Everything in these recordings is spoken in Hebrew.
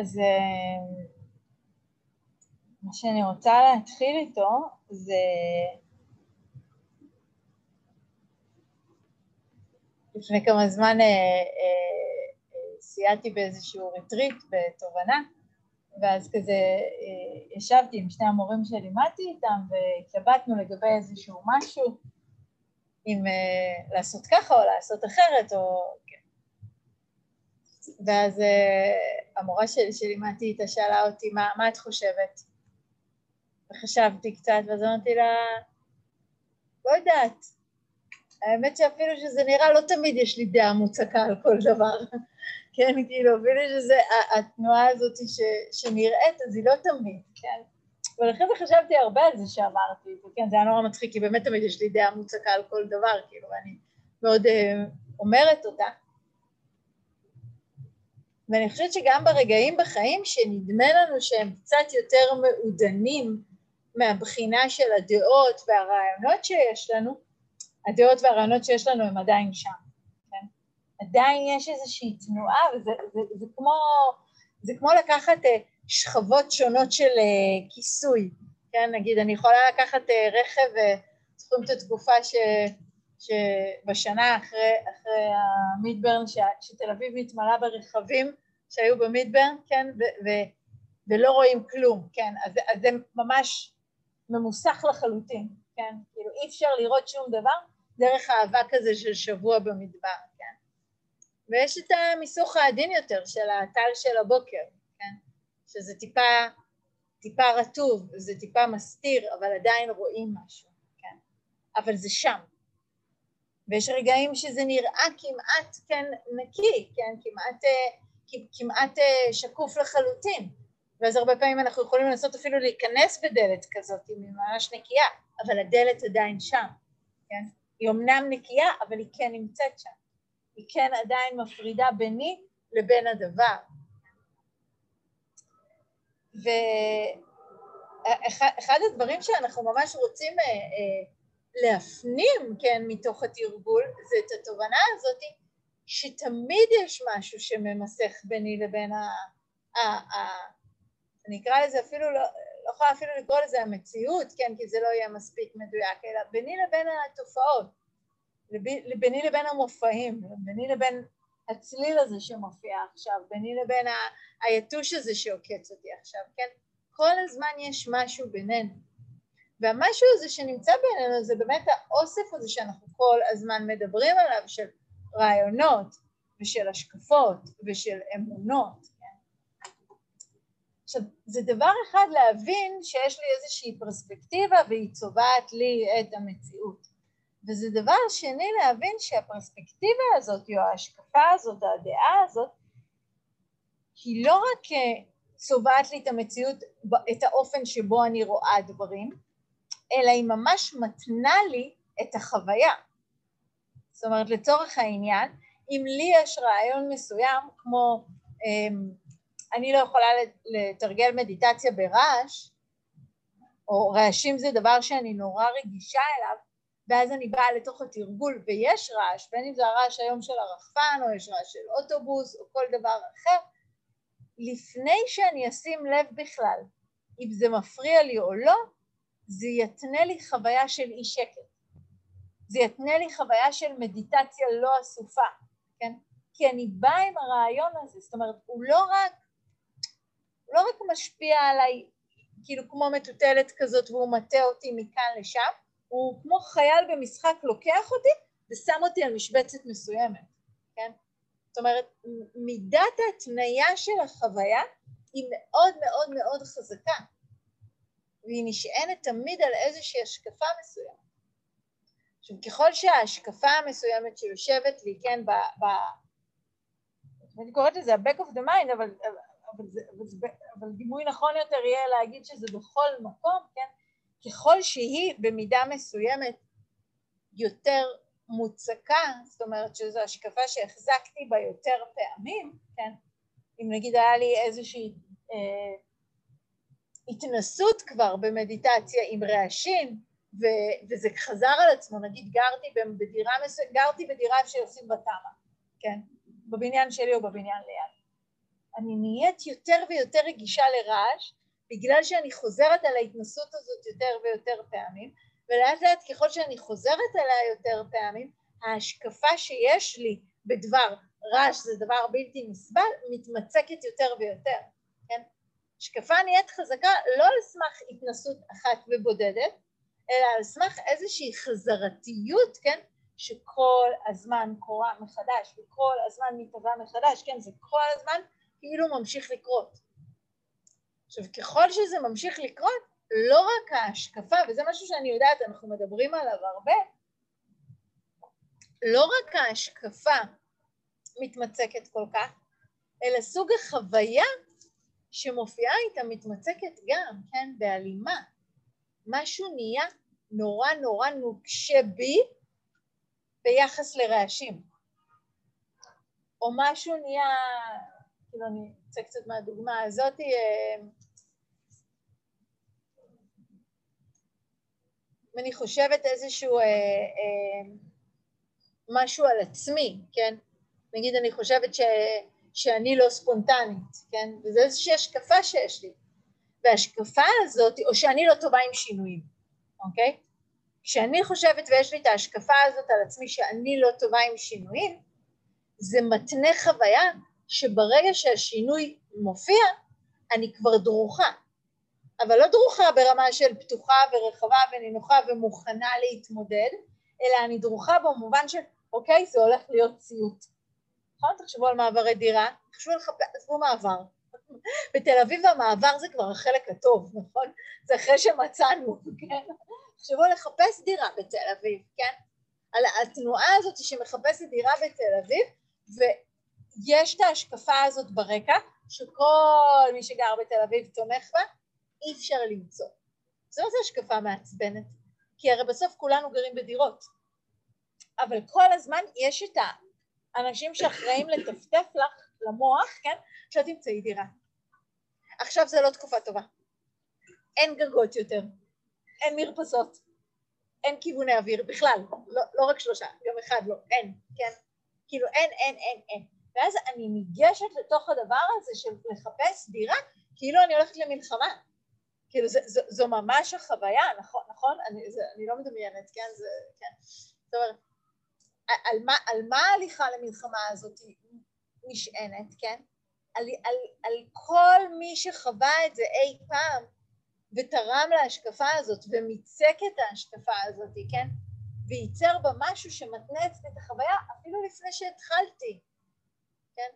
אז אה, מה שאני רוצה להתחיל איתו זה לפני כמה זמן אה, אה, סייעתי באיזשהו ריטריט בתובנה ואז כזה ישבתי עם שני המורים שלימדתי איתם והתלבטנו לגבי איזשהו משהו אם לעשות ככה או לעשות אחרת או ואז uh, המורה שלי שלימדתי איתה שאלה אותי, מה, מה את חושבת? וחשבתי קצת, ואז אמרתי לה, לא יודעת. האמת שאפילו שזה נראה, לא תמיד יש לי דעה מוצקה על כל דבר. כן, כאילו, אפילו שזה, התנועה הזאת ש, שנראית, אז היא לא תמיד, כן? ולכן חשבתי הרבה על זה שאמרתי, וכן, זה היה נורא מצחיק, כי באמת תמיד יש לי דעה מוצקה על כל דבר, כאילו, ואני מאוד uh, אומרת אותה. ואני חושבת שגם ברגעים בחיים שנדמה לנו שהם קצת יותר מעודנים מהבחינה של הדעות והרעיונות שיש לנו, הדעות והרעיונות שיש לנו הם עדיין שם? עדיין יש איזושהי תנועה, וזה זה, זה כמו, זה כמו לקחת אה, שכבות שונות של אה, כיסוי, כן? נגיד, אני יכולה לקחת אה, רכב, זוכרים את התקופה ש... שבשנה אחרי, אחרי המידברן, שתל אביב התמלאה ברכבים שהיו במידברן, כן, ו- ו- ולא רואים כלום, כן, אז, אז זה ממש ממוסך לחלוטין, כן, כאילו אי אפשר לראות שום דבר דרך האבק הזה של שבוע במדבר, ויש את המיסוך העדין יותר של הטל של הבוקר, כן, שזה טיפה, טיפה רטוב, זה טיפה מסתיר, אבל עדיין רואים משהו, כן, אבל זה שם, ויש רגעים שזה נראה כמעט כן נקי, כן, כמעט אה, כמעט אה, שקוף לחלוטין, ואז הרבה פעמים אנחנו יכולים לנסות אפילו להיכנס בדלת כזאת, היא ממש נקייה, אבל הדלת עדיין שם, כן? היא אמנם נקייה, אבל היא כן נמצאת שם. היא כן עדיין מפרידה ביני לבין הדבר. ואחד הדברים שאנחנו ממש רוצים אה, אה, להפנים, כן, מתוך התרגול, זה את התובנה הזאת שתמיד יש משהו שממסך ביני לבין ה... ה, ה אני אקרא לזה אפילו, לא, לא יכולה אפילו לקרוא לזה המציאות, כן, כי זה לא יהיה מספיק מדויק, אלא ביני לבין התופעות, ביני לבין המופעים, ביני לבין הצליל הזה שמופיע עכשיו, ביני לבין היתוש הזה שעוקץ אותי עכשיו, כן? כל הזמן יש משהו בינינו. והמשהו הזה שנמצא בינינו זה באמת האוסף הזה שאנחנו כל הזמן מדברים עליו, של רעיונות ושל השקפות ושל אמונות. כן? עכשיו, זה דבר אחד להבין שיש לי איזושהי פרספקטיבה והיא צובעת לי את המציאות. וזה דבר שני להבין שהפרספקטיבה הזאת, או ההשקפה הזאת, או הדעה הזאת, היא לא רק אה, צובעת לי את המציאות, את האופן שבו אני רואה דברים, אלא היא ממש מתנה לי את החוויה. זאת אומרת, לצורך העניין, אם לי יש רעיון מסוים, כמו אמ, אני לא יכולה לתרגל מדיטציה ברעש, או רעשים זה דבר שאני נורא רגישה אליו, ואז אני באה לתוך התרגול ויש רעש, בין אם זה הרעש היום של הרחפן, או יש רעש של אוטובוס, או כל דבר אחר, לפני שאני אשים לב בכלל אם זה מפריע לי או לא, זה יתנה לי חוויה של אי שקט. זה יתנה לי חוויה של מדיטציה לא אסופה, כן? כי אני באה עם הרעיון הזה, זאת אומרת, הוא לא רק, הוא לא רק משפיע עליי כאילו כמו מטוטלת כזאת והוא מטה אותי מכאן לשם, הוא כמו חייל במשחק לוקח אותי ושם אותי על משבצת מסוימת, כן? זאת אומרת, מידת ההתניה של החוויה היא מאוד מאוד מאוד חזקה, והיא נשענת תמיד על איזושהי השקפה מסוימת. עכשיו, ככל שההשקפה המסוימת שיושבת לי, כן, ב... ב אני קוראת לזה ה-back of the mind, אבל, אבל, זה, אבל, זה, אבל דימוי נכון יותר יהיה להגיד שזה בכל מקום, כן, ככל שהיא במידה מסוימת יותר מוצקה, זאת אומרת שזו השקפה שהחזקתי בה יותר פעמים, כן, אם נגיד היה לי איזושהי אה, התנסות כבר במדיטציה עם רעשים, ו- וזה חזר על עצמו, נגיד גרתי בדירה, גרתי בדירה שעושים בתמ"א, כן, בבניין שלי או בבניין ליד. אני נהיית יותר ויותר רגישה לרעש, בגלל שאני חוזרת על ההתנסות הזאת יותר ויותר פעמים, ולאט לאט ככל שאני חוזרת עליה יותר פעמים, ההשקפה שיש לי בדבר רעש זה דבר בלתי נסבל, מתמצקת יותר ויותר, כן? השקפה נהיית חזקה לא על סמך התנסות אחת ובודדת, אלא על סמך איזושהי חזרתיות, כן? שכל הזמן קורה מחדש, וכל הזמן מתהווה מחדש, כן? זה כל הזמן כאילו ממשיך לקרות. עכשיו, ככל שזה ממשיך לקרות, לא רק ההשקפה, וזה משהו שאני יודעת, אנחנו מדברים עליו הרבה, לא רק ההשקפה מתמצקת כל כך, אלא סוג החוויה שמופיעה איתה מתמצקת גם, כן, בהלימה. משהו נהיה נורא נורא נוקשה בי ביחס לרעשים. או משהו נהיה, כאילו אני אצא קצת מהדוגמה הזאת, אם אני חושבת איזשהו אה, אה, משהו על עצמי, כן? נגיד אני חושבת ש, שאני לא ספונטנית, כן? וזו איזושהי השקפה שיש לי. וההשקפה הזאת, או שאני לא טובה עם שינויים, אוקיי? כשאני חושבת ויש לי את ההשקפה הזאת על עצמי שאני לא טובה עם שינויים, זה מתנה חוויה שברגע שהשינוי מופיע, אני כבר דרוכה. אבל לא דרוכה ברמה של פתוחה ורחבה ונינוחה ומוכנה להתמודד, אלא אני דרוכה במובן של אוקיי, זה הולך להיות סיוט. נכון? תחשבו על מעברי דירה, תחשבו על חפש, עזבו מעבר. בתל אביב המעבר זה כבר החלק הטוב, נכון? זה אחרי שמצאנו, כן? תחשבו לחפש דירה בתל אביב, כן? על התנועה הזאת שמחפשת דירה בתל אביב, ויש את ההשקפה הזאת ברקע, שכל מי שגר בתל אביב תומך בה, אי אפשר למצוא. זאת השקפה מעצבנת, כי הרי בסוף כולנו גרים בדירות, אבל כל הזמן יש את האנשים שאחראים לטפטף לך למוח, כן, שלא תמצאי דירה. עכשיו זה לא תקופה טובה. אין גגות יותר, אין מרפסות, אין כיווני אוויר בכלל, לא, לא רק שלושה, גם אחד לא, אין, כן? כאילו אין, אין, אין, אין. ואז אני ניגשת לתוך הדבר הזה של לחפש דירה, כאילו אני הולכת למלחמה. כאילו זה, זו, זו ממש החוויה, נכון, נכון? אני, זה, אני לא מדמיינת, כן? זה, כן. זאת אומרת, על מה, על מה ההליכה למלחמה הזאת נשענת, כן? על, על, על כל מי שחווה את זה אי פעם ותרם להשקפה הזאת ומיצק את ההשקפה הזאת, כן? וייצר בה משהו שמתנה אצלי את החוויה אפילו לפני שהתחלתי, כן?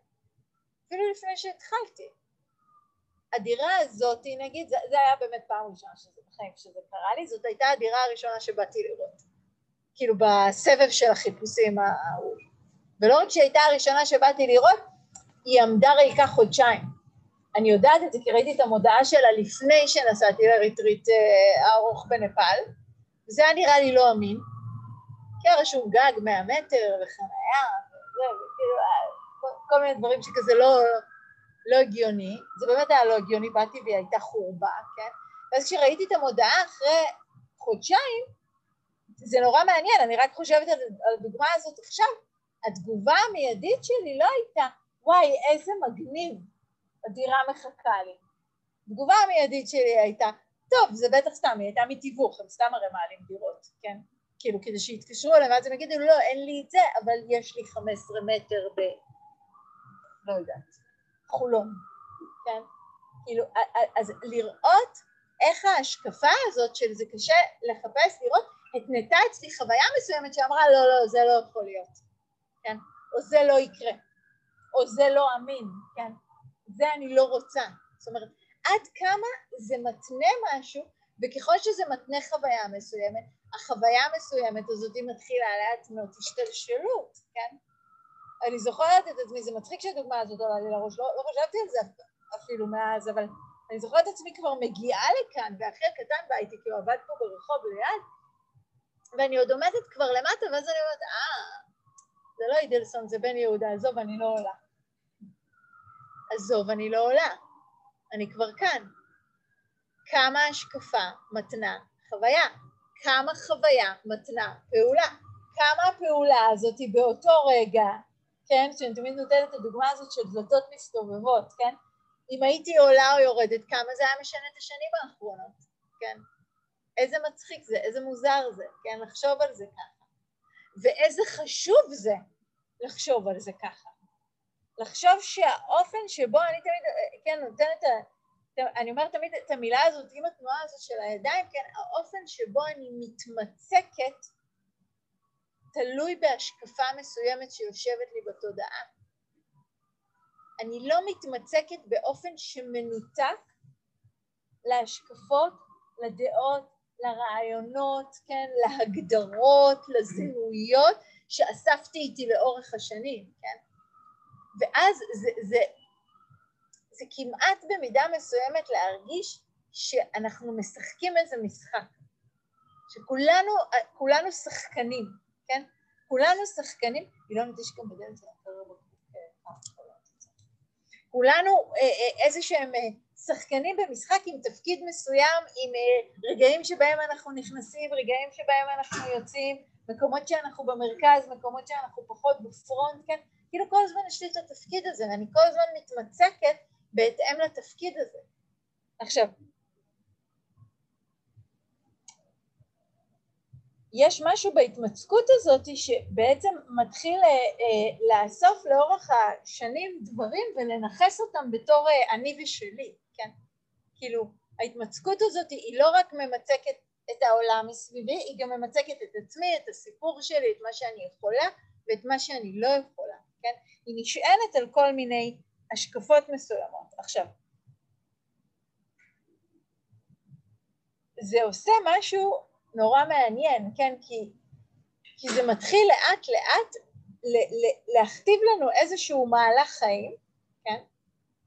אפילו לפני שהתחלתי. הדירה הזאת, נגיד, זה, זה היה באמת פעם ראשונה שזה בחיים שזה קרה לי, זאת הייתה הדירה הראשונה שבאתי לראות. כאילו בסבב של החיפושים ההוא. ולא רק שהיא הייתה הראשונה שבאתי לראות, היא עמדה ריקה חודשיים. אני יודעת את זה כי ראיתי את המודעה שלה לפני שנסעתי לריטריט אה, הארוך בנפאל, וזה היה נראה לי לא אמין, כי היה רשום גג 100 מטר וחניה, וזה, וכאילו, אה, כל, כל מיני דברים שכזה לא, לא הגיוני, זה באמת היה לא הגיוני, באתי והיא הייתה חורבה, כן? ואז כשראיתי את המודעה אחרי חודשיים, זה נורא מעניין, אני רק חושבת על, על הדוגמה הזאת עכשיו, התגובה המיידית שלי לא הייתה, וואי, איזה מגניב, הדירה מחכה לי. התגובה המיידית שלי הייתה, טוב, זה בטח סתם, היא הייתה מתיווך, הם סתם הרי מעלים דירות, כן? כאילו, כדי שיתקשרו אליהם, ואז הם יגידו, לא, אין לי את זה, אבל יש לי 15 מטר ב... לא יודעת, חולון, כן? כאילו, אז לראות איך ההשקפה הזאת של זה קשה לחפש, לראות, התנתה אצלי חוויה מסוימת שאמרה, לא, לא, זה לא יכול להיות, כן? או זה לא יקרה, או זה לא אמין, כן? זה אני לא רוצה. זאת אומרת, עד כמה זה מתנה משהו, וככל שזה מתנה חוויה מסוימת, החוויה המסוימת הזאת מתחילה לאט מאוד השתלשלות, כן? אני זוכרת את עצמי, זה מצחיק שהדוגמה הזאת עולה לי לראש, לא, לא חשבתי על זה אפילו מאז, אבל אני זוכרת את עצמי כבר מגיעה לכאן, ואחי הקטן בא איתי, כי הוא עבד פה ברחוב ליד, ואני עוד עומדת כבר למטה, ואז אני אומרת, אה, זה לא אידלסון, זה בן יהודה, עזוב, אני לא עולה. עזוב, אני לא עולה. אני כבר כאן. כמה השקפה מתנה חוויה, כמה חוויה מתנה פעולה, כמה הפעולה הזאת באותו רגע, כן, שאני תמיד נותנת את הדוגמה הזאת של דלתות מסתובבות, כן, אם הייתי עולה או יורדת, כמה זה היה משנה את השנים האחרונות, כן, איזה מצחיק זה, איזה מוזר זה, כן, לחשוב על זה ככה, ואיזה חשוב זה לחשוב על זה ככה, לחשוב שהאופן שבו אני תמיד, כן, נותנת, אני אומרת תמיד את המילה הזאת עם התנועה הזאת של הידיים, כן, האופן שבו אני מתמצקת תלוי בהשקפה מסוימת שיושבת לי בתודעה. אני לא מתמצקת באופן שמנותק להשקפות, לדעות, לרעיונות, כן, להגדרות, לזהויות שאספתי איתי לאורך השנים, כן? ואז זה, זה, זה כמעט במידה מסוימת להרגיש שאנחנו משחקים איזה משחק, שכולנו שחקנים, כן? כולנו שחקנים, היא לא נדש גם בדלת כולנו אה, אה, איזה שהם אה, שחקנים במשחק עם תפקיד מסוים, עם רגעים שבהם אנחנו נכנסים, רגעים שבהם אנחנו יוצאים, מקומות שאנחנו במרכז, מקומות שאנחנו פחות בפרונט, כן? כאילו כל הזמן יש לי את התפקיד הזה, ואני כל הזמן מתמצקת בהתאם לתפקיד הזה. עכשיו, יש משהו בהתמצקות הזאת שבעצם מתחיל אה, לאסוף לאורך השנים דברים ולנכס אותם בתור אה, אני ושלי, כן? כאילו, ההתמצקות הזאת היא לא רק ממצקת את העולם מסביבי, היא גם ממצקת את עצמי, את הסיפור שלי, את מה שאני יכולה ואת מה שאני לא יכולה, כן? היא נשענת על כל מיני השקפות מסוימות. עכשיו, זה עושה משהו נורא מעניין, כן? כי, כי זה מתחיל לאט לאט ל- ל- להכתיב לנו איזשהו מהלך חיים, כן?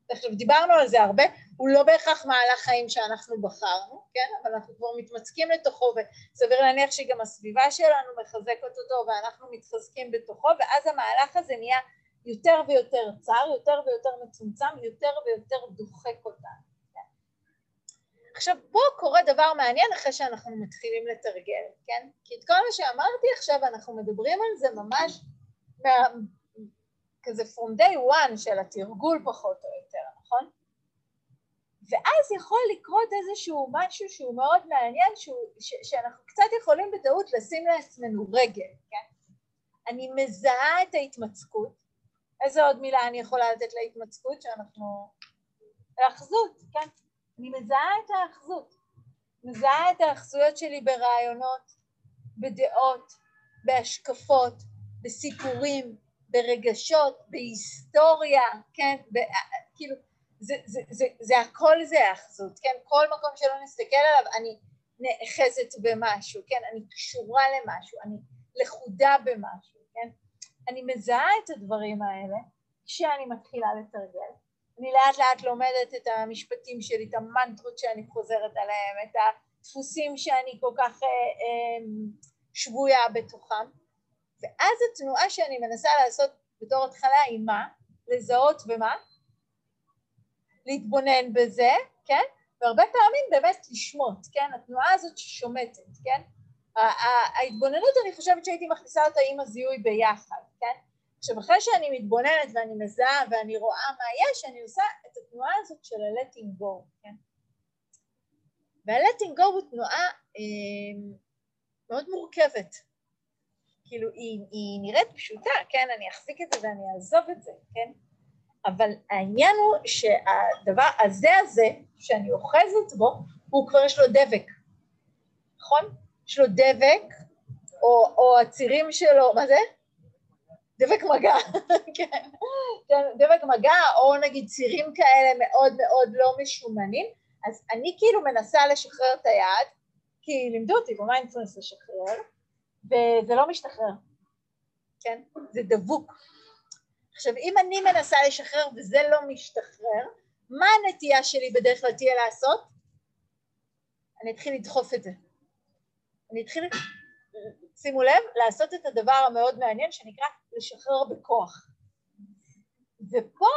עכשיו דיברנו על זה הרבה, הוא לא בהכרח מהלך חיים שאנחנו בחרנו, כן? אבל אנחנו כבר מתמצקים לתוכו וסביר להניח שגם הסביבה שלנו מחזקת אותו ואנחנו מתחזקים בתוכו ואז המהלך הזה נהיה יותר ויותר צר, יותר ויותר מצומצם, יותר ויותר דוחק אותנו. עכשיו פה קורה דבר מעניין אחרי שאנחנו מתחילים לתרגל, כן? כי את כל מה שאמרתי עכשיו אנחנו מדברים על זה ממש מה, כזה from day one של התרגול פחות או יותר, נכון? ואז יכול לקרות איזשהו משהו שהוא מאוד מעניין, שהוא, ש, שאנחנו קצת יכולים בטעות לשים לעצמנו רגל, כן? אני מזהה את ההתמצקות, איזה עוד מילה אני יכולה לתת להתמצקות שאנחנו... האחזות, כן? אני מזהה את האחזות, מזהה את האחזויות שלי ברעיונות, בדעות, בהשקפות, בסיפורים, ברגשות, בהיסטוריה, כן, ב, כאילו, זה, זה, זה, זה הכל זה האחזות, כן, כל מקום שלא נסתכל עליו אני נאחזת במשהו, כן, אני קשורה למשהו, אני לכודה במשהו, כן, אני מזהה את הדברים האלה כשאני מתחילה לתרגל, אני לאט לאט לומדת את המשפטים שלי, את המנטרות שאני חוזרת עליהם, את הדפוסים שאני כל כך אה, אה, שבויה בתוכם, ואז התנועה שאני מנסה לעשות בתור התחלה היא מה? לזהות ומה? להתבונן בזה, כן? והרבה פעמים באמת לשמוט, כן? התנועה הזאת ששומטת, כן? ההתבוננות אני חושבת שהייתי מכניסה אותה עם הזיהוי ביחד, כן? עכשיו אחרי שאני מתבוננת ואני מזהה ואני רואה מה יש, אני עושה את התנועה הזאת של ה-letting go, כן? וה-letting go הוא תנועה אה, מאוד מורכבת, כאילו היא, היא נראית פשוטה, כן? אני אחזיק את זה ואני אעזוב את זה, כן? אבל העניין הוא שהדבר הזה הזה שאני אוחזת בו, הוא כבר יש לו דבק, נכון? יש לו דבק, או, או הצירים שלו, מה זה? דבק מגע, כן, דבק מגע, או נגיד צירים כאלה מאוד מאוד לא משומנים, אז אני כאילו מנסה לשחרר את היד, כי לימדו אותי במיינדפלנס לשחרר, וזה לא משתחרר, כן? זה דבוק. עכשיו, אם אני מנסה לשחרר וזה לא משתחרר, מה הנטייה שלי בדרך כלל תהיה לעשות? אני אתחיל לדחוף את זה. אני אתחיל שימו לב, לעשות את הדבר המאוד מעניין שנקרא לשחרר בכוח. ופה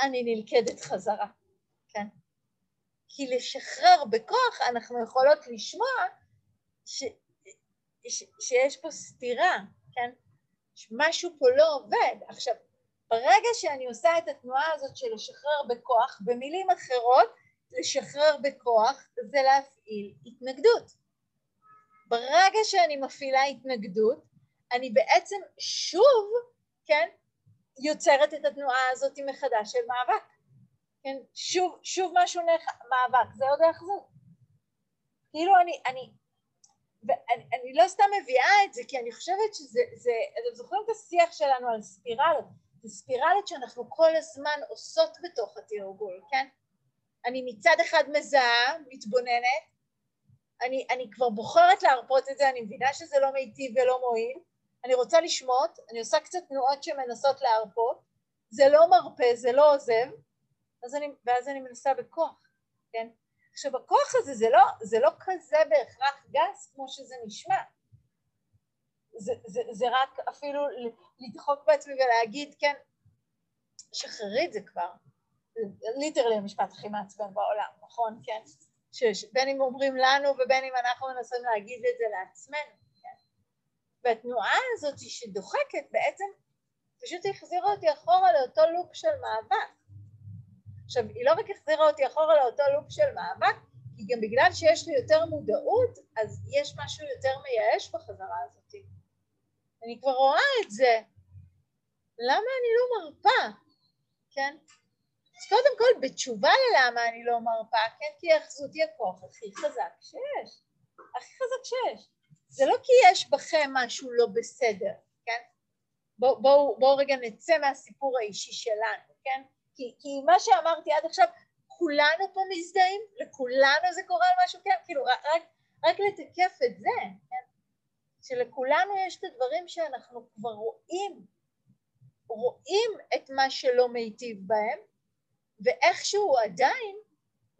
אני נלכדת חזרה, כן? כי לשחרר בכוח אנחנו יכולות לשמוע ש, ש, שיש פה סתירה, כן? משהו פה לא עובד. עכשיו, ברגע שאני עושה את התנועה הזאת של לשחרר בכוח, במילים אחרות, לשחרר בכוח זה להפעיל התנגדות. ברגע שאני מפעילה התנגדות, אני בעצם שוב, כן, יוצרת את התנועה הזאת מחדש של מאבק. כן, שוב, שוב משהו נח... מאבק, זה עוד היאחזות. כאילו אני, אני, ואני אני לא סתם מביאה את זה, כי אני חושבת שזה, זה, אתם זוכרים את השיח שלנו על ספירלות? זה ספירלות שאנחנו כל הזמן עושות בתוך התרגול, כן? אני מצד אחד מזהה, מתבוננת, אני, אני כבר בוחרת להרפות את זה, אני מבינה שזה לא מיטיב ולא מועיל, אני רוצה לשמוט, אני עושה קצת תנועות שמנסות להרפות, זה לא מרפה, זה לא עוזב, אז אני, ואז אני מנסה בכוח, כן? עכשיו הכוח הזה זה לא, זה לא כזה בהכרח גס כמו שזה נשמע, זה, זה, זה רק אפילו לדחוק בעצמי ולהגיד כן, שחררי את זה כבר, ליטרלי המשפט הכי מעצבן בעולם, נכון? כן? שבין אם אומרים לנו ובין אם אנחנו מנסים להגיד את זה לעצמנו, כן? והתנועה הזאת שדוחקת בעצם פשוט החזירה אותי אחורה לאותו לופ של מאבק. עכשיו, היא לא רק החזירה אותי אחורה לאותו לופ של מאבק, כי גם בגלל שיש לי יותר מודעות, אז יש משהו יותר מייאש בחזרה הזאת. אני כבר רואה את זה. למה אני לא מרפה? כן? אז קודם כל, בתשובה ללמה אני לא מרפה, כן? כי היאחזות היא הכוח הכי חזק שיש. הכי חזק שיש. זה לא כי יש בכם משהו לא בסדר, כן? בואו בוא, בוא רגע נצא מהסיפור האישי שלנו, כן? כי, כי מה שאמרתי עד עכשיו, כולנו פה מזדהים? לכולנו זה קורה על משהו? כן, כאילו, רק, רק לתקף את זה, כן? שלכולנו יש את הדברים שאנחנו כבר רואים, רואים את מה שלא מיטיב בהם, ואיכשהו עדיין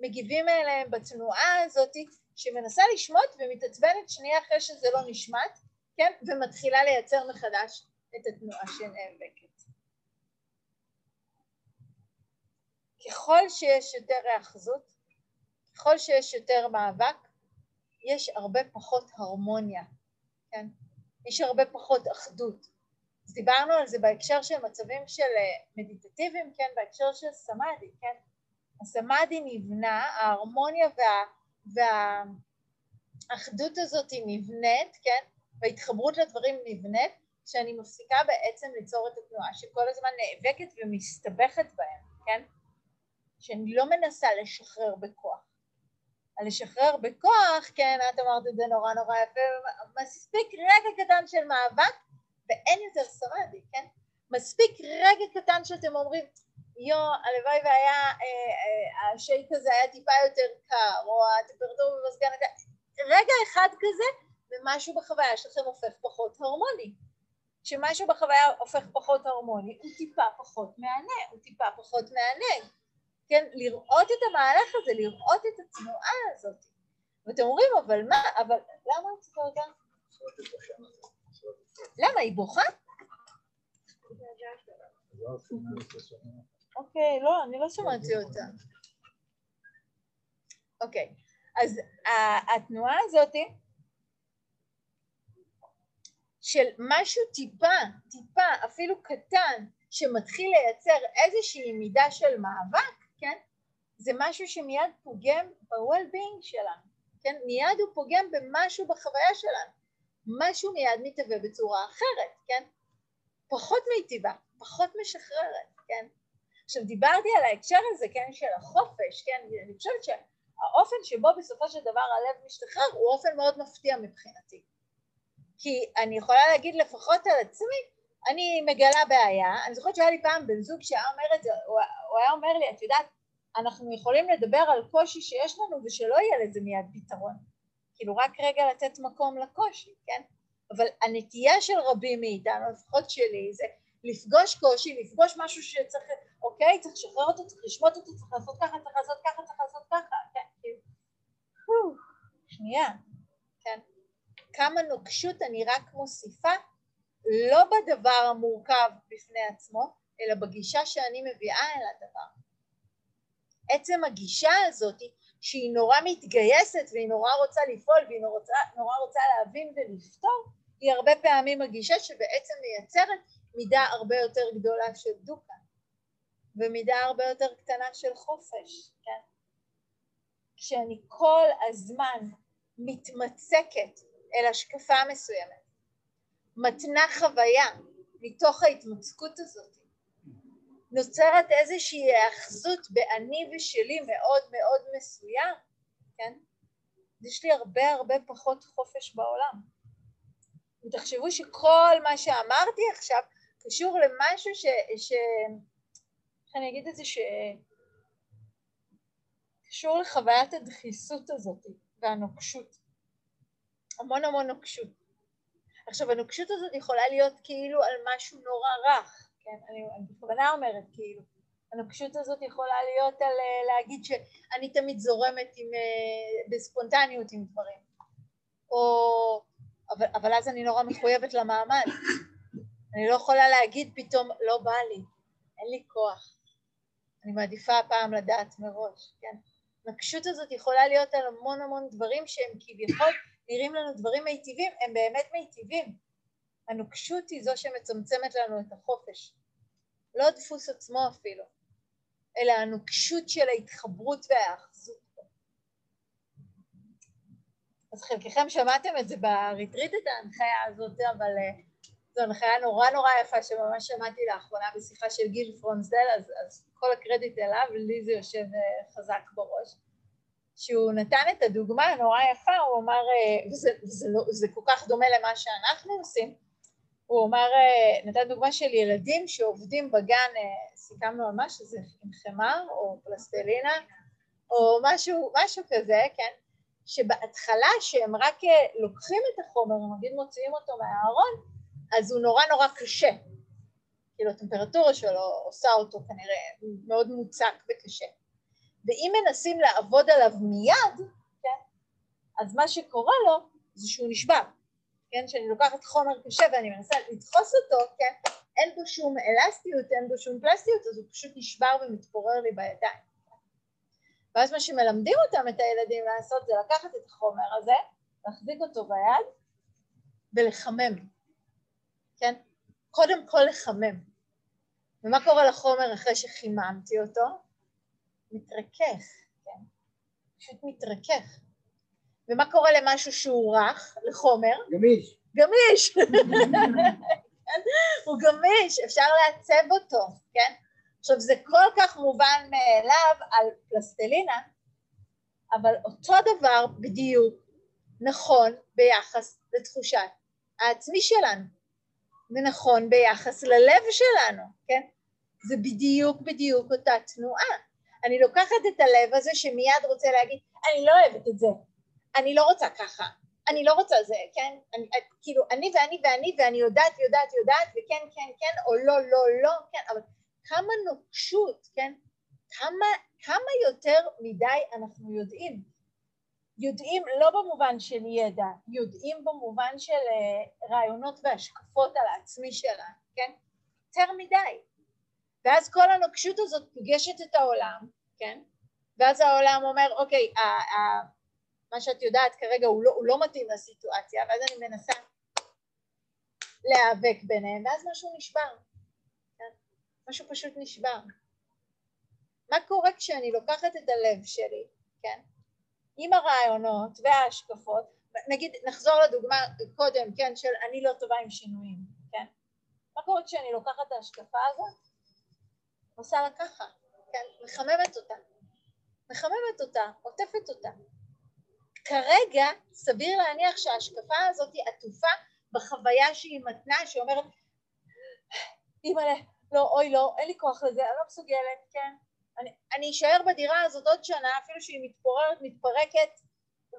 מגיבים אליהם בתנועה הזאת שמנסה לשמוט ומתעצבנת שנייה אחרי שזה לא נשמט, כן, ומתחילה לייצר מחדש את התנועה שנאבקת. ככל שיש יותר היאחזות, ככל שיש יותר מאבק, יש הרבה פחות הרמוניה, כן? יש הרבה פחות אחדות. אז דיברנו על זה בהקשר של מצבים של אה, מדיטטיביים, כן? בהקשר של סמאדי, כן? הסמאדי נבנה, ההרמוניה וה, והאחדות הזאת היא נבנית, כן? וההתחברות לדברים נבנית, שאני מפסיקה בעצם ליצור את התנועה שכל הזמן נאבקת ומסתבכת בהם, כן? שאני לא מנסה לשחרר בכוח. על לשחרר בכוח, כן, את אמרת את זה נורא נורא יפה, מספיק רגע קטן של מאבק ואין יותר שרדי, כן? מספיק רגע קטן שאתם אומרים, יו, הלוואי והיה, אה, אה, השייק הזה היה טיפה יותר קר, או הטמפרטורה במזגן רגע אחד כזה, ומשהו בחוויה שלכם הופך פחות הרמוני. כשמשהו בחוויה הופך פחות הרמוני, הוא טיפה פחות מהנה, הוא טיפה פחות מענג. כן, לראות את המהלך הזה, לראות את התנועה הזאת. ואתם אומרים, אבל מה, אבל למה את צריכה אותה? למה, היא בוכה? אוקיי, לא, אני לא שמעתי אותה. אוקיי, אז התנועה הזאתי של משהו טיפה, טיפה, אפילו קטן, שמתחיל לייצר איזושהי מידה של מאבק, כן? זה משהו שמיד פוגם ב-well-being שלנו, כן? מיד הוא פוגם במשהו בחוויה שלנו, משהו מיד מתהווה בצורה אחרת, כן? פחות מיטיבה, פחות משחררת, כן? עכשיו דיברתי על ההקשר הזה, כן, של החופש, כן, אני חושבת שהאופן שבו בסופו של דבר הלב משתחרר הוא אופן מאוד מפתיע מבחינתי. כי אני יכולה להגיד לפחות על עצמי, אני מגלה בעיה, אני זוכרת שהיה לי פעם בן זוג שהיה אומר את זה, הוא, היה אומר לי, את יודעת, אנחנו יכולים לדבר על קושי שיש לנו ושלא יהיה לזה מיד פתרון. כאילו רק רגע לתת מקום לקושי, כן? אבל הנטייה של רבים מאיתנו, לפחות שלי, זה לפגוש קושי, לפגוש משהו שצריך, אוקיי, צריך לשחרר אותו, צריך לשמוט אותו, צריך לעשות ככה, צריך לעשות ככה, צריך לעשות ככה, כן, כאילו, שנייה, כן? כמה נוקשות אני רק מוסיפה, לא בדבר המורכב בפני עצמו, אלא בגישה שאני מביאה אל הדבר. עצם הגישה הזאת שהיא נורא מתגייסת והיא נורא רוצה לפעול והיא נורא רוצה, נורא רוצה להבין ולפתור, היא הרבה פעמים מגישה שבעצם מייצרת מידה הרבה יותר גדולה של דוקה ומידה הרבה יותר קטנה של חופש, כן? כשאני כל הזמן מתמצקת אל השקפה מסוימת, מתנה חוויה מתוך ההתמצקות הזאת, נוצרת איזושהי היאחזות באני ושלי מאוד מאוד מסוים, כן? יש לי הרבה הרבה פחות חופש בעולם. ותחשבו שכל מה שאמרתי עכשיו קשור למשהו ש... ש... איך אני אגיד את זה? ש... קשור לחוויית הדחיסות הזאת והנוקשות. המון המון נוקשות. עכשיו הנוקשות הזאת יכולה להיות כאילו על משהו נורא רך, כן? אני, בכוונה אומרת כאילו. הנוקשות הזאת יכולה להיות על uh, להגיד שאני תמיד זורמת עם, uh, בספונטניות עם דברים. או... אבל, אבל אז אני נורא מחויבת למעמד. אני לא יכולה להגיד פתאום, לא בא לי, אין לי כוח. אני מעדיפה הפעם לדעת מראש, כן? הנקשות הזאת יכולה להיות על המון המון דברים שהם כביכול נראים לנו דברים מיטיבים, הם באמת מיטיבים. הנוקשות היא זו שמצמצמת לנו את החופש. לא הדפוס עצמו אפילו, אלא הנוקשות של ההתחברות וההאחזות. אז חלקכם שמעתם את זה בריטריט את ההנחיה הזאת, אבל uh, זו הנחיה נורא נורא יפה שממש שמעתי לאחרונה בשיחה של גיל פרונזל, אז, אז כל הקרדיט אליו, לי זה יושב uh, חזק בראש. שהוא נתן את הדוגמה הנורא יפה, הוא אמר, uh, וזה, וזה לא, זה כל כך דומה למה שאנחנו עושים, הוא אמר, uh, נתן דוגמה של ילדים שעובדים בגן, uh, סיכמנו על מה שזה עם חמר או פלסטלינה או משהו, משהו כזה, כן? שבהתחלה שהם רק לוקחים את החומר, נגיד מוציאים אותו מהארון, אז הוא נורא נורא קשה. כאילו הטמפרטורה שלו עושה אותו כנראה מאוד מוצק וקשה. ואם מנסים לעבוד עליו מיד, כן, אז מה שקורה לו זה שהוא נשבר, כן, שאני לוקחת חומר קשה ואני מנסה לדחוס אותו, כן, אין בו שום אלסטיות, אין בו שום פלסטיות, אז הוא פשוט נשבר ומתפורר לי בידיים. ואז מה שמלמדים אותם, את הילדים לעשות, זה לקחת את החומר הזה, להחזיק אותו ביד ולחמם. כן? קודם כל לחמם. ומה קורה לחומר אחרי שחיממתי אותו? מתרכך, כן? פשוט מתרכך. ומה קורה למשהו שהוא רך, לחומר? גמיש. גמיש. הוא גמיש, אפשר לעצב אותו, כן? עכשיו זה כל כך מובן מאליו על פלסטלינה, אבל אותו דבר בדיוק נכון ביחס לתחושת העצמי שלנו. ונכון ביחס ללב שלנו, כן? זה בדיוק בדיוק אותה תנועה. אני לוקחת את הלב הזה שמיד רוצה להגיד, אני לא אוהבת את זה, אני לא רוצה ככה, אני לא רוצה זה, כן? אני, כאילו, אני ואני ואני ואני יודעת יודעת יודעת וכן כן כן או לא לא לא, כן, אבל כמה נוקשות, כן? כמה, כמה יותר מדי אנחנו יודעים. יודעים לא במובן של ידע, יודעים במובן של uh, רעיונות והשקפות על העצמי שלנו, כן? יותר מדי. ואז כל הנוקשות הזאת פוגשת את העולם, כן? ואז העולם אומר, אוקיי, מה שאת יודעת כרגע הוא לא, הוא לא מתאים לסיטואציה, ואז אני מנסה להיאבק ביניהם, ואז משהו נשבר. כן? משהו פשוט נשבר. מה קורה כשאני לוקחת את הלב שלי, כן? עם הרעיונות וההשקפות, נגיד נחזור לדוגמה קודם, כן, של אני לא טובה עם שינויים, כן? מה קורה כשאני לוקחת את ההשקפה הזאת, עושה לה ככה, כן, מחממת אותה, מחממת אותה, עוטפת אותה. כרגע סביר להניח שההשקפה הזאת היא עטופה בחוויה שהיא מתנה, שאומרת, אימא'לה, לא, אוי לא, אין לי כוח לזה, אני לא מסוגלת, כן? אני, אני אשאר בדירה הזאת עוד שנה, אפילו שהיא מתפוררת, מתפרקת,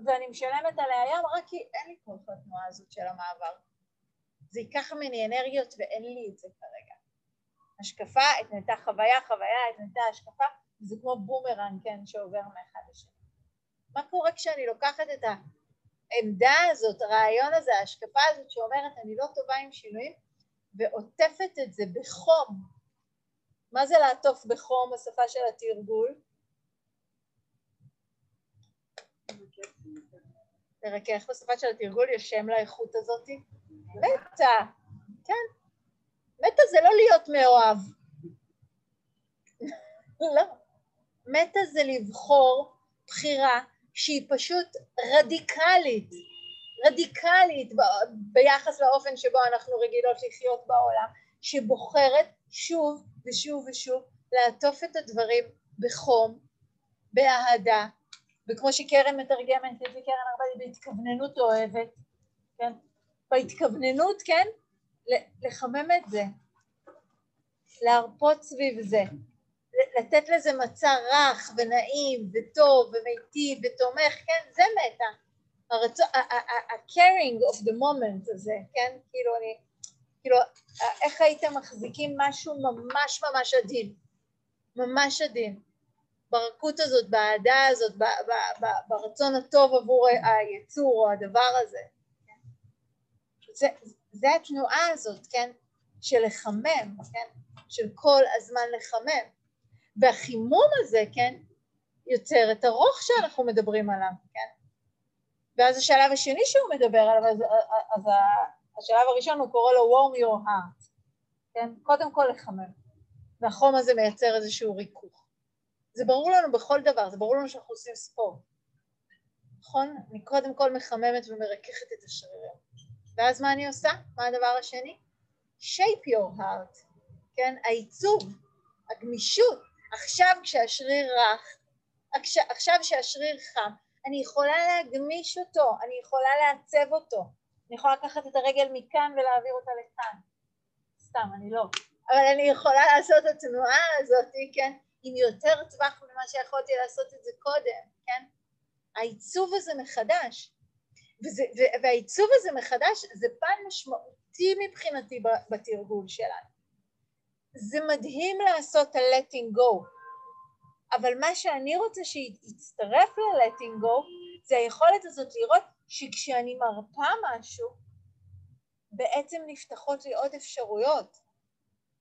ואני משלמת עליה ים, רק כי אין לי כוח לתנועה הזאת של המעבר. זה ייקח ממני אנרגיות ואין לי את זה כרגע. השקפה, התנתה חוויה, חוויה, התנתה השקפה, זה כמו בומרנג, כן, שעובר מאחד לשני. מה קורה כשאני לוקחת את העמדה הזאת, הרעיון הזה, ההשקפה הזאת שאומרת אני לא טובה עם שינויים, ועוטפת את זה בחום, מה זה לעטוף בחום בשפה של התרגול? לרכך בשפה של התרגול יש שם לאיכות הזאת? מטא, כן. מתה זה לא להיות מאוהב. לא. מתה זה לבחור בחירה שהיא פשוט רדיקלית, רדיקלית ביחס לאופן שבו אנחנו רגילות לחיות בעולם, שבוחרת שוב ושוב ושוב לעטוף את הדברים בחום, באהדה, וכמו שקרן מתרגמת זה, קרן הרבה בהתכווננות אוהבת, כן? בהתכווננות, כן? לחמם את זה, להרפות סביב זה, לתת לזה מצע רך ונעים וטוב ומיטיב ותומך, כן? זה מתה. ה-caring of the moment הזה, כן? כאילו אני, כאילו, איך הייתם מחזיקים משהו ממש ממש עדין, ממש עדין. ברכות הזאת, באהדה הזאת, ברצון הטוב עבור היצור או הדבר הזה. כן? זה, זה התנועה הזאת, כן? של לחמם, כן? של כל הזמן לחמם. והחימום הזה, כן? יוצר את הרוך שאנחנו מדברים עליו, כן? ואז השלב השני שהוא מדבר עליו, אז, אז השלב הראשון הוא קורא לו warm your heart, כן? קודם כל לחמם. והחום הזה מייצר איזשהו ריכוך. זה ברור לנו בכל דבר, זה ברור לנו שאנחנו עושים ספורט, נכון? אני קודם כל מחממת ומרככת את השרירים. ואז מה אני עושה? מה הדבר השני? shape your heart, כן? העיצוב, הגמישות. עכשיו כשהשריר רך, עכשיו כשהשריר חם, אני יכולה להגמיש אותו, אני יכולה לעצב אותו. אני יכולה לקחת את הרגל מכאן ולהעביר אותה לכאן. סתם, אני לא. אבל אני יכולה לעשות את התנועה הזאת, כן? עם יותר טווח ממה שיכולתי לעשות את זה קודם, כן? העיצוב הזה מחדש. וזה, והעיצוב הזה מחדש זה פן משמעותי מבחינתי בתרגול שלנו. זה מדהים לעשות ה-letting go, אבל מה שאני רוצה שיצטרף ל-letting go זה היכולת הזאת לראות שכשאני מרפה משהו, בעצם נפתחות לי עוד אפשרויות.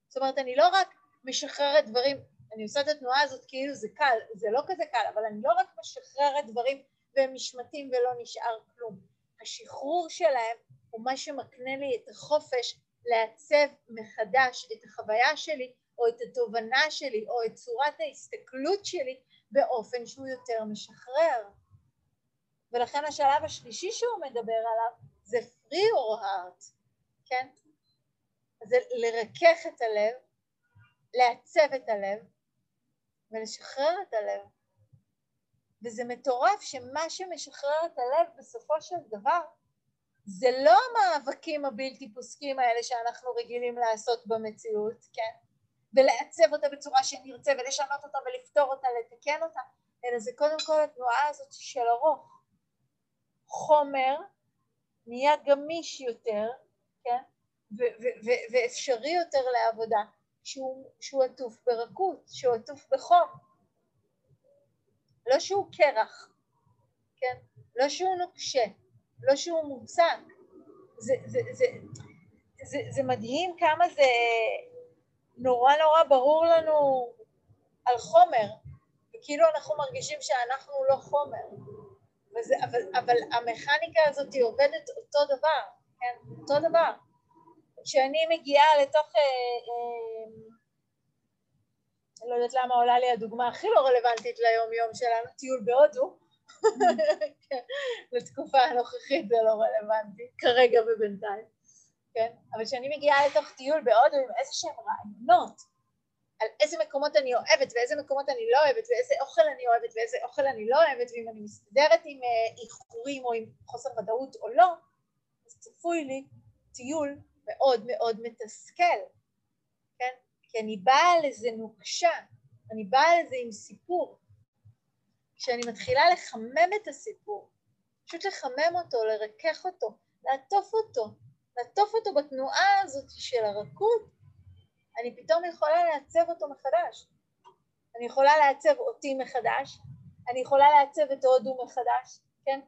זאת אומרת, אני לא רק משחררת דברים אני עושה את התנועה הזאת כאילו זה קל, זה לא כזה קל, אבל אני לא רק משחררת דברים והם נשמטים ולא נשאר כלום. השחרור שלהם הוא מה שמקנה לי את החופש לעצב מחדש את החוויה שלי או את התובנה שלי או את צורת ההסתכלות שלי באופן שהוא יותר משחרר. ולכן השלב השלישי שהוא מדבר עליו זה free your heart, כן? זה לרכך את הלב, לעצב את הלב ולשחרר את הלב. וזה מטורף שמה שמשחרר את הלב בסופו של דבר זה לא המאבקים הבלתי פוסקים האלה שאנחנו רגילים לעשות במציאות, כן? ולעצב אותה בצורה שנרצה ולשנות אותה ולפתור אותה, לתקן אותה, אלא זה קודם כל התנועה הזאת של הרוך. חומר נהיה גמיש יותר, כן? ואפשרי יותר לעבודה. שהוא, שהוא עטוף ברכות, שהוא עטוף בחום. לא שהוא קרח, כן? לא שהוא נוקשה, לא שהוא מוצק. זה, זה, זה, זה, זה מדהים כמה זה נורא נורא ברור לנו על חומר, וכאילו אנחנו מרגישים שאנחנו לא חומר. וזה, אבל, אבל המכניקה הזאת היא עובדת אותו דבר, כן? אותו דבר. כשאני מגיעה לתוך, אה, אה, לא יודעת למה עולה לי הדוגמה הכי לא רלוונטית ליום יום שלנו, טיול בהודו, לתקופה הנוכחית זה לא רלוונטי, כרגע ובינתיים, כן? אבל כשאני מגיעה לתוך טיול בהודו עם איזה שהם רעיונות על איזה מקומות אני אוהבת ואיזה מקומות אני לא אוהבת ואיזה אוכל אני אוהבת ואיזה אוכל אני לא אוהבת ואם אני מסתדרת עם אה, איחורים או עם חוסר ודאות או לא, אז צפוי לי טיול מאוד מאוד מתסכל, כן? כי אני באה לזה נוקשה, אני באה לזה עם סיפור. כשאני מתחילה לחמם את הסיפור, פשוט לחמם אותו, לרכך אותו, לעטוף אותו, לעטוף אותו בתנועה הזאת של הרכות, אני פתאום יכולה לעצב אותו מחדש. אני יכולה לעצב אותי מחדש, אני יכולה לעצב את הודו מחדש, כן?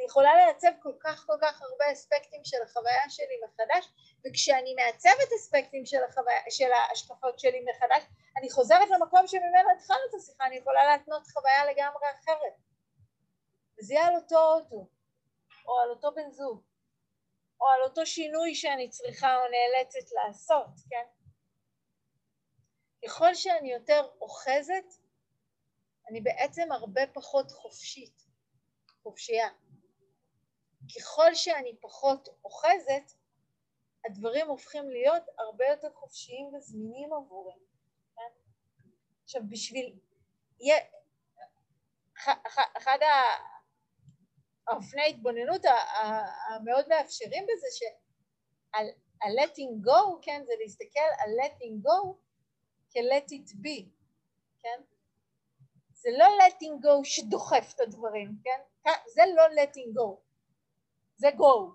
אני יכולה לעצב כל כך כל כך הרבה אספקטים של החוויה שלי מחדש, וכשאני מעצבת אספקטים של, החוויה, של ההשקפות שלי מחדש, אני חוזרת למקום שממנו התחלנו את השיחה, אני יכולה להתנות חוויה לגמרי אחרת. זה יהיה על אותו אוטו, או על אותו בן זוג, או על אותו שינוי שאני צריכה או נאלצת לעשות, כן? ככל שאני יותר אוחזת, אני בעצם הרבה פחות חופשית, חופשייה. ככל שאני פחות אוחזת, הדברים הופכים להיות הרבה יותר חופשיים וזמינים עבורי. כן? עכשיו בשביל, אחד האופני ההתבוננות המאוד מאפשרים בזה שה-letting go, כן, זה להסתכל על letting go כ-let it be, כן? זה לא letting go שדוחף את הדברים, כן? זה לא letting go, זה go,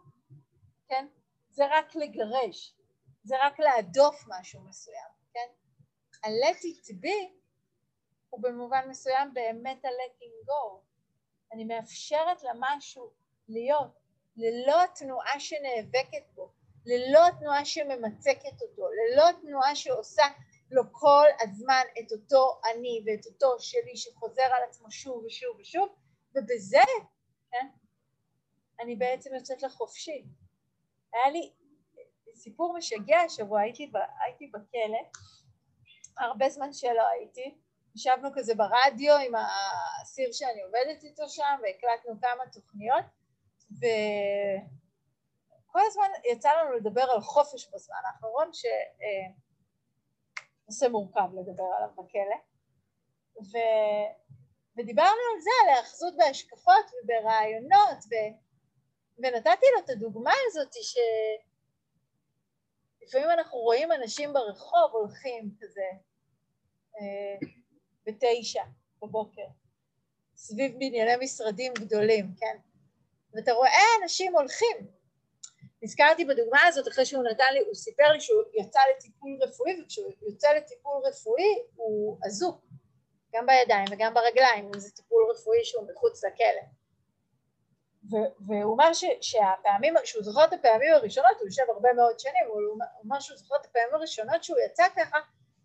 כן? זה רק לגרש, זה רק להדוף משהו מסוים, כן? ה-let it be הוא במובן מסוים באמת ה-letting go. אני מאפשרת למשהו להיות ללא התנועה שנאבקת בו, ללא התנועה שממצקת אותו, ללא התנועה שעושה לו כל הזמן את אותו אני ואת אותו שלי שחוזר על עצמו שוב ושוב ושוב, ובזה, כן, אני בעצם יוצאת לחופשי. היה לי סיפור משגע השבוע, הייתי, הייתי בכלא, הרבה זמן שלא הייתי, ישבנו כזה ברדיו עם האסיר שאני עובדת איתו שם והקלטנו כמה תוכניות וכל הזמן יצא לנו לדבר על חופש בזמן האחרון שנושא מורכב לדבר עליו בכלא ו... ודיברנו על זה, על האחזות בהשקפות וברעיונות ו... ונתתי לו את הדוגמה הזאת שלפעמים אנחנו רואים אנשים ברחוב הולכים כזה אה, בתשע בבוקר, סביב בנייני משרדים גדולים, כן? ואתה רואה אנשים הולכים. נזכרתי בדוגמה הזאת אחרי שהוא נתן לי, הוא סיפר לי שהוא יצא לטיפול רפואי, וכשהוא יוצא לטיפול רפואי הוא אזוק, גם בידיים וגם ברגליים, אם זה טיפול רפואי שהוא מחוץ לכלא. והוא אמר שהפעמים, שהוא זוכר את הפעמים הראשונות, הוא יושב הרבה מאוד שנים, הוא אמר שהוא זוכר את הפעמים הראשונות שהוא יצא ככה,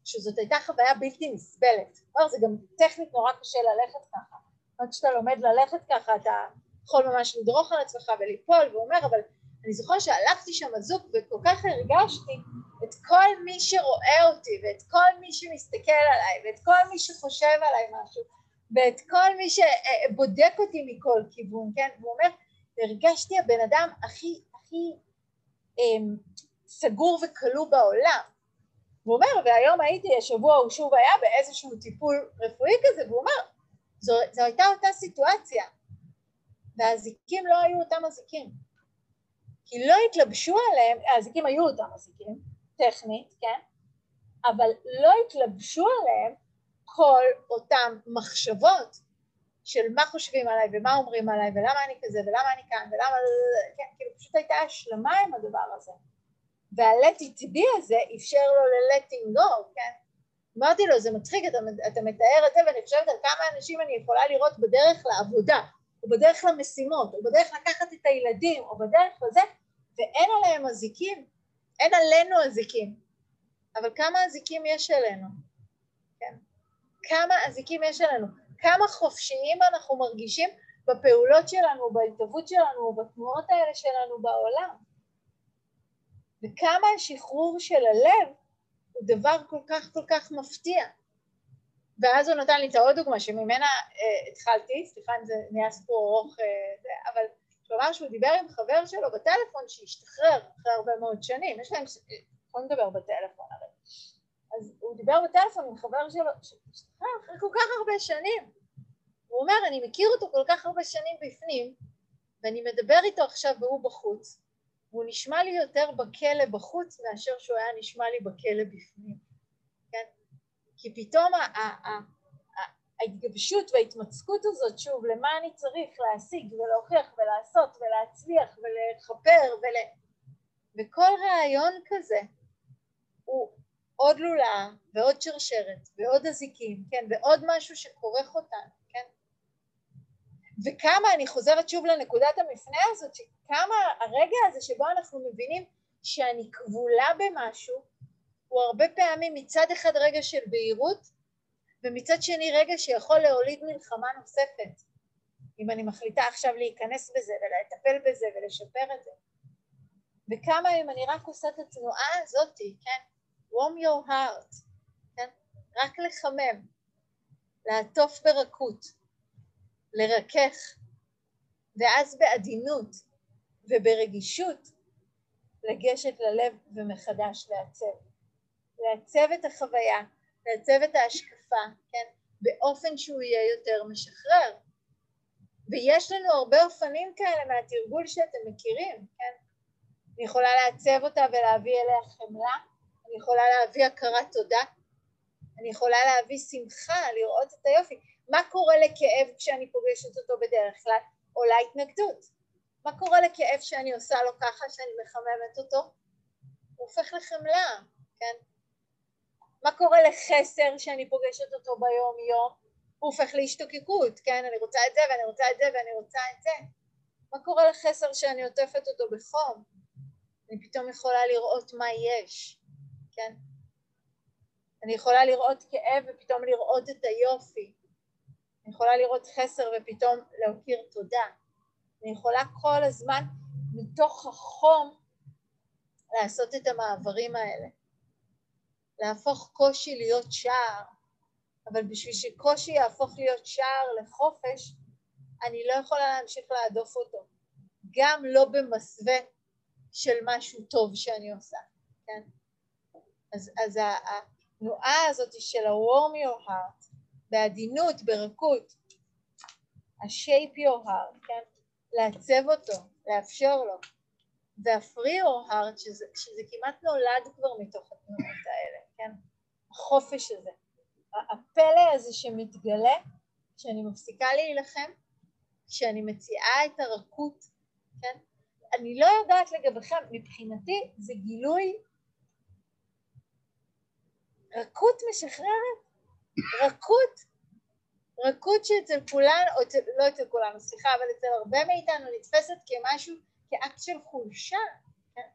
שזאת הייתה חוויה בלתי נסבלת. כלומר, זה גם טכנית נורא קשה ללכת ככה. רק כשאתה לומד ללכת ככה, אתה יכול ממש לדרוך על עצמך וליפול, והוא אומר, אבל אני זוכר שהלכתי שם אזוק וכל כך הרגשתי את כל מי שרואה אותי, ואת כל מי שמסתכל עליי, ואת כל מי שחושב עליי משהו, ואת כל מי שבודק אותי מכל כיוון, כן? והוא אומר, הרגשתי הבן אדם הכי, הכי אמ, סגור וכלוא בעולם. והוא אומר, והיום הייתי, השבוע הוא שוב היה באיזשהו טיפול רפואי כזה, והוא אומר, זו, זו הייתה אותה סיטואציה, והאזיקים לא היו אותם אזיקים. כי לא התלבשו עליהם, האזיקים היו אותם אזיקים, טכנית, כן? אבל לא התלבשו עליהם כל אותם מחשבות של מה חושבים עליי ומה אומרים עליי ולמה אני כזה ולמה אני כאן ולמה... כן, כאילו פשוט הייתה השלמה עם הדבר הזה. וה-let it be הזה אפשר לו ל-letting go, כן? אמרתי לו, זה מצחיק, אתה, אתה מתאר את זה, ואני חושבת על כמה אנשים אני יכולה לראות בדרך לעבודה, או בדרך למשימות, או בדרך לקחת את הילדים, או בדרך לזה, ואין עליהם אזיקים, אין עלינו אזיקים. אבל כמה אזיקים יש עלינו? כמה אזיקים יש עלינו? כמה חופשיים אנחנו מרגישים בפעולות שלנו, בהתהוות שלנו, בתנועות האלה שלנו בעולם. וכמה השחרור של הלב הוא דבר כל כך כל כך מפתיע. ואז הוא נתן לי את העוד דוגמה שממנה אה, התחלתי, סליחה אם זה נהיה סיפור ארוך, אה, אבל הוא אמר שהוא דיבר עם חבר שלו בטלפון שהשתחרר אחרי הרבה מאוד שנים, יש להם, יכולים לדבר בטלפון הרי. אז הוא דיבר בטלפון עם חבר שלו שהשתחרר אחרי כל כך הרבה שנים. הוא אומר, אני מכיר אותו כל כך הרבה שנים בפנים, ואני מדבר איתו עכשיו והוא בחוץ, והוא נשמע לי יותר בכלא בחוץ מאשר שהוא היה נשמע לי בכלא בפנים, כן? כי פתאום ההתגבשות וההתמצקות הזאת, שוב, למה אני צריך להשיג ולהוכיח ולעשות ולהצליח ולכפר ול... וכל רעיון כזה הוא עוד לולאה ועוד שרשרת ועוד אזיקים, כן, ועוד משהו שכורך אותנו, כן? וכמה, אני חוזרת שוב לנקודת המפנה הזאת, כמה הרגע הזה שבו אנחנו מבינים שאני כבולה במשהו, הוא הרבה פעמים מצד אחד רגע של בהירות, ומצד שני רגע שיכול להוליד מלחמה נוספת. אם אני מחליטה עכשיו להיכנס בזה ולטפל בזה ולשפר את זה. וכמה אם אני רק עושה את התנועה הזאתי, כן? Warm your heart, כן? רק לחמם, לעטוף ברכות, לרכך, ואז בעדינות וברגישות לגשת ללב ומחדש לעצב. לעצב את החוויה, לעצב את ההשקפה, כן? באופן שהוא יהיה יותר משחרר. ויש לנו הרבה אופנים כאלה מהתרגול שאתם מכירים, כן? אני יכולה לעצב אותה ולהביא אליה חמלה, אני יכולה להביא הכרת תודה, אני יכולה להביא שמחה, לראות את היופי. מה קורה לכאב כשאני פוגשת אותו בדרך כלל? עולה התנגדות. מה קורה לכאב שאני עושה לו ככה, שאני מחממת אותו? הוא הופך לחמלה, כן? מה קורה לחסר שאני פוגשת אותו ביום יום? הוא הופך להשתוקקות, כן? אני רוצה את זה ואני רוצה את זה ואני רוצה את זה. מה קורה לחסר שאני עוטפת אותו בחום? אני פתאום יכולה לראות מה יש, כן? אני יכולה לראות כאב ופתאום לראות את היופי. אני יכולה לראות חסר ופתאום להכיר תודה. אני יכולה כל הזמן מתוך החום לעשות את המעברים האלה. להפוך קושי להיות שער, אבל בשביל שקושי יהפוך להיות שער לחופש, אני לא יכולה להמשיך להדוף אותו, גם לא במסווה של משהו טוב שאני עושה, כן? אז, אז התנועה הזאת של ה-warm your heart, בעדינות, ברכות, ה-shape your heart, כן? לעצב אותו, לאפשר לו, וה-free your heart, שזה, שזה כמעט נולד כבר מתוך התנועות האלה, כן? החופש הזה, הפלא הזה שמתגלה כשאני מפסיקה להילחם, כשאני מציעה את הרכות, כן? אני לא יודעת לגביכם, מבחינתי זה גילוי רכות משחררת, רכות, רכות שאצל כולנו, או אצל, לא אצל כולנו, סליחה, אבל אצל הרבה מאיתנו נתפסת כמשהו, כאקט של חולשה, כן?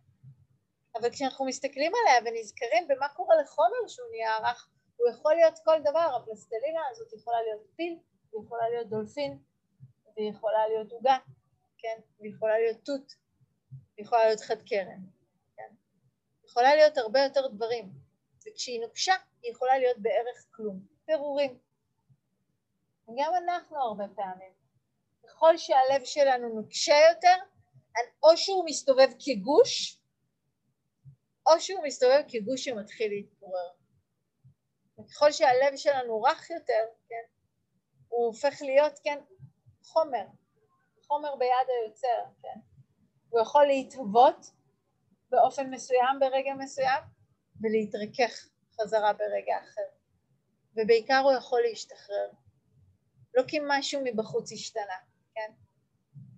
אבל כשאנחנו מסתכלים עליה ונזכרים במה קורה לחומר שהוא נהיה רך, הוא יכול להיות כל דבר, הפלסטלינה הזאת יכולה להיות פיל, היא יכולה להיות דולפין, והיא יכולה להיות עוגה, כן? והיא יכולה להיות תות, היא יכולה להיות חד קרן, כן? יכולה להיות הרבה יותר דברים, וכשהיא נוקשה היא יכולה להיות בערך כלום, פירורים. וגם אנחנו הרבה פעמים, ככל שהלב שלנו נוקשה יותר, או שהוא מסתובב כגוש, או שהוא מסתובב כגוש שמתחיל להתפורר. וככל שהלב שלנו רך יותר, כן, הוא הופך להיות, כן, חומר, חומר ביד היוצר, כן. הוא יכול להתהוות באופן מסוים ברגע מסוים ולהתרכך חזרה ברגע אחר. ובעיקר הוא יכול להשתחרר. לא כי משהו מבחוץ השתנה, כן?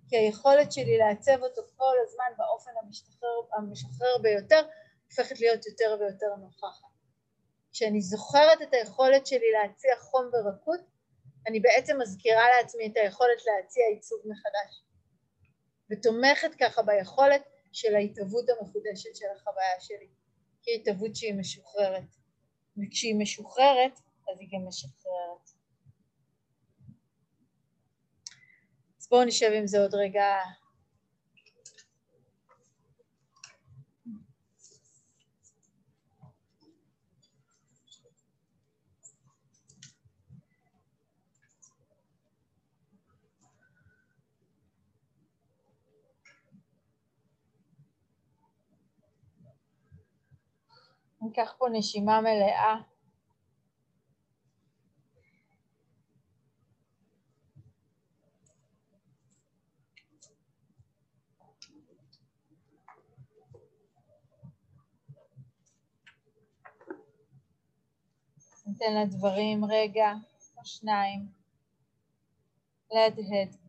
כי היכולת שלי לעצב אותו כל הזמן באופן המשחרר, המשחרר ביותר הופכת להיות יותר ויותר נוכחת. כשאני זוכרת את היכולת שלי להציע חום ורכות, אני בעצם מזכירה לעצמי את היכולת להציע עיצוב מחדש, ותומכת ככה ביכולת של ההתהוות המחודשת של החוויה שלי, היא התהוות שהיא משוחררת, וכשהיא משוחררת אז היא גם משחררת. אז בואו נשב עם זה עוד רגע ניקח פה נשימה מלאה. ניתן לדברים רגע או שניים להדהד.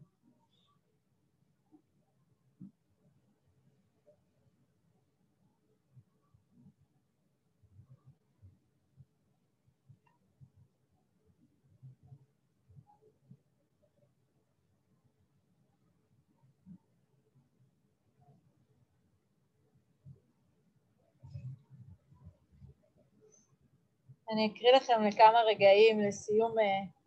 אני אקריא לכם לכמה רגעים לסיום, אה,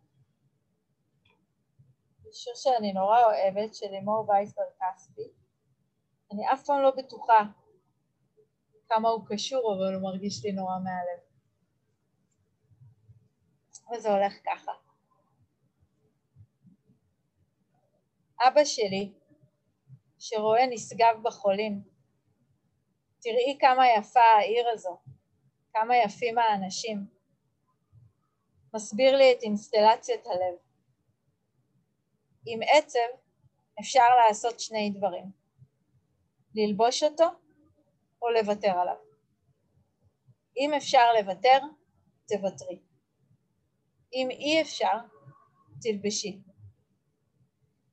שיר שאני נורא אוהבת, של לימור וייסברג כספי. אני אף פעם לא בטוחה כמה הוא קשור, אבל הוא מרגיש לי נורא מהלב. וזה הולך ככה. אבא שלי, שרואה נשגב בחולים, תראי כמה יפה העיר הזו, כמה יפים האנשים. מסביר לי את אינסטלציית הלב. עם עצב אפשר לעשות שני דברים, ללבוש אותו או לוותר עליו. אם אפשר לוותר, תוותרי. אם אי אפשר, תלבשי.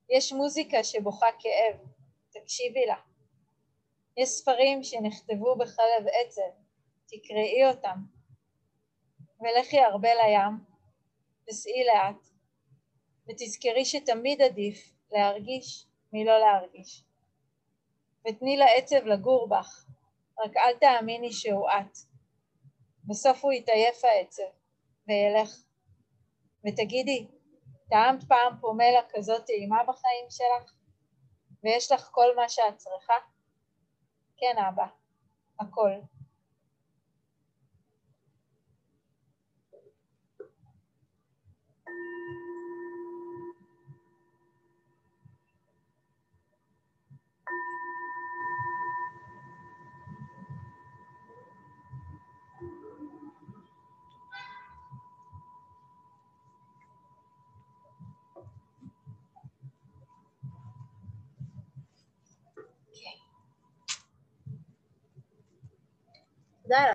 יש מוזיקה שבוכה כאב, תקשיבי לה. יש ספרים שנכתבו בחלב עצב, תקראי אותם. ולכי הרבה לים, וסעי לאט, ותזכרי שתמיד עדיף להרגיש מלא להרגיש. ותני לעצב לגור בך, רק אל תאמיני שהוא את. בסוף הוא יתעייף העצב, וילך. ותגידי, טעמת פעם פומלה כזאת טעימה בחיים שלך? ויש לך כל מה שאת צריכה? כן, אבא, הכל.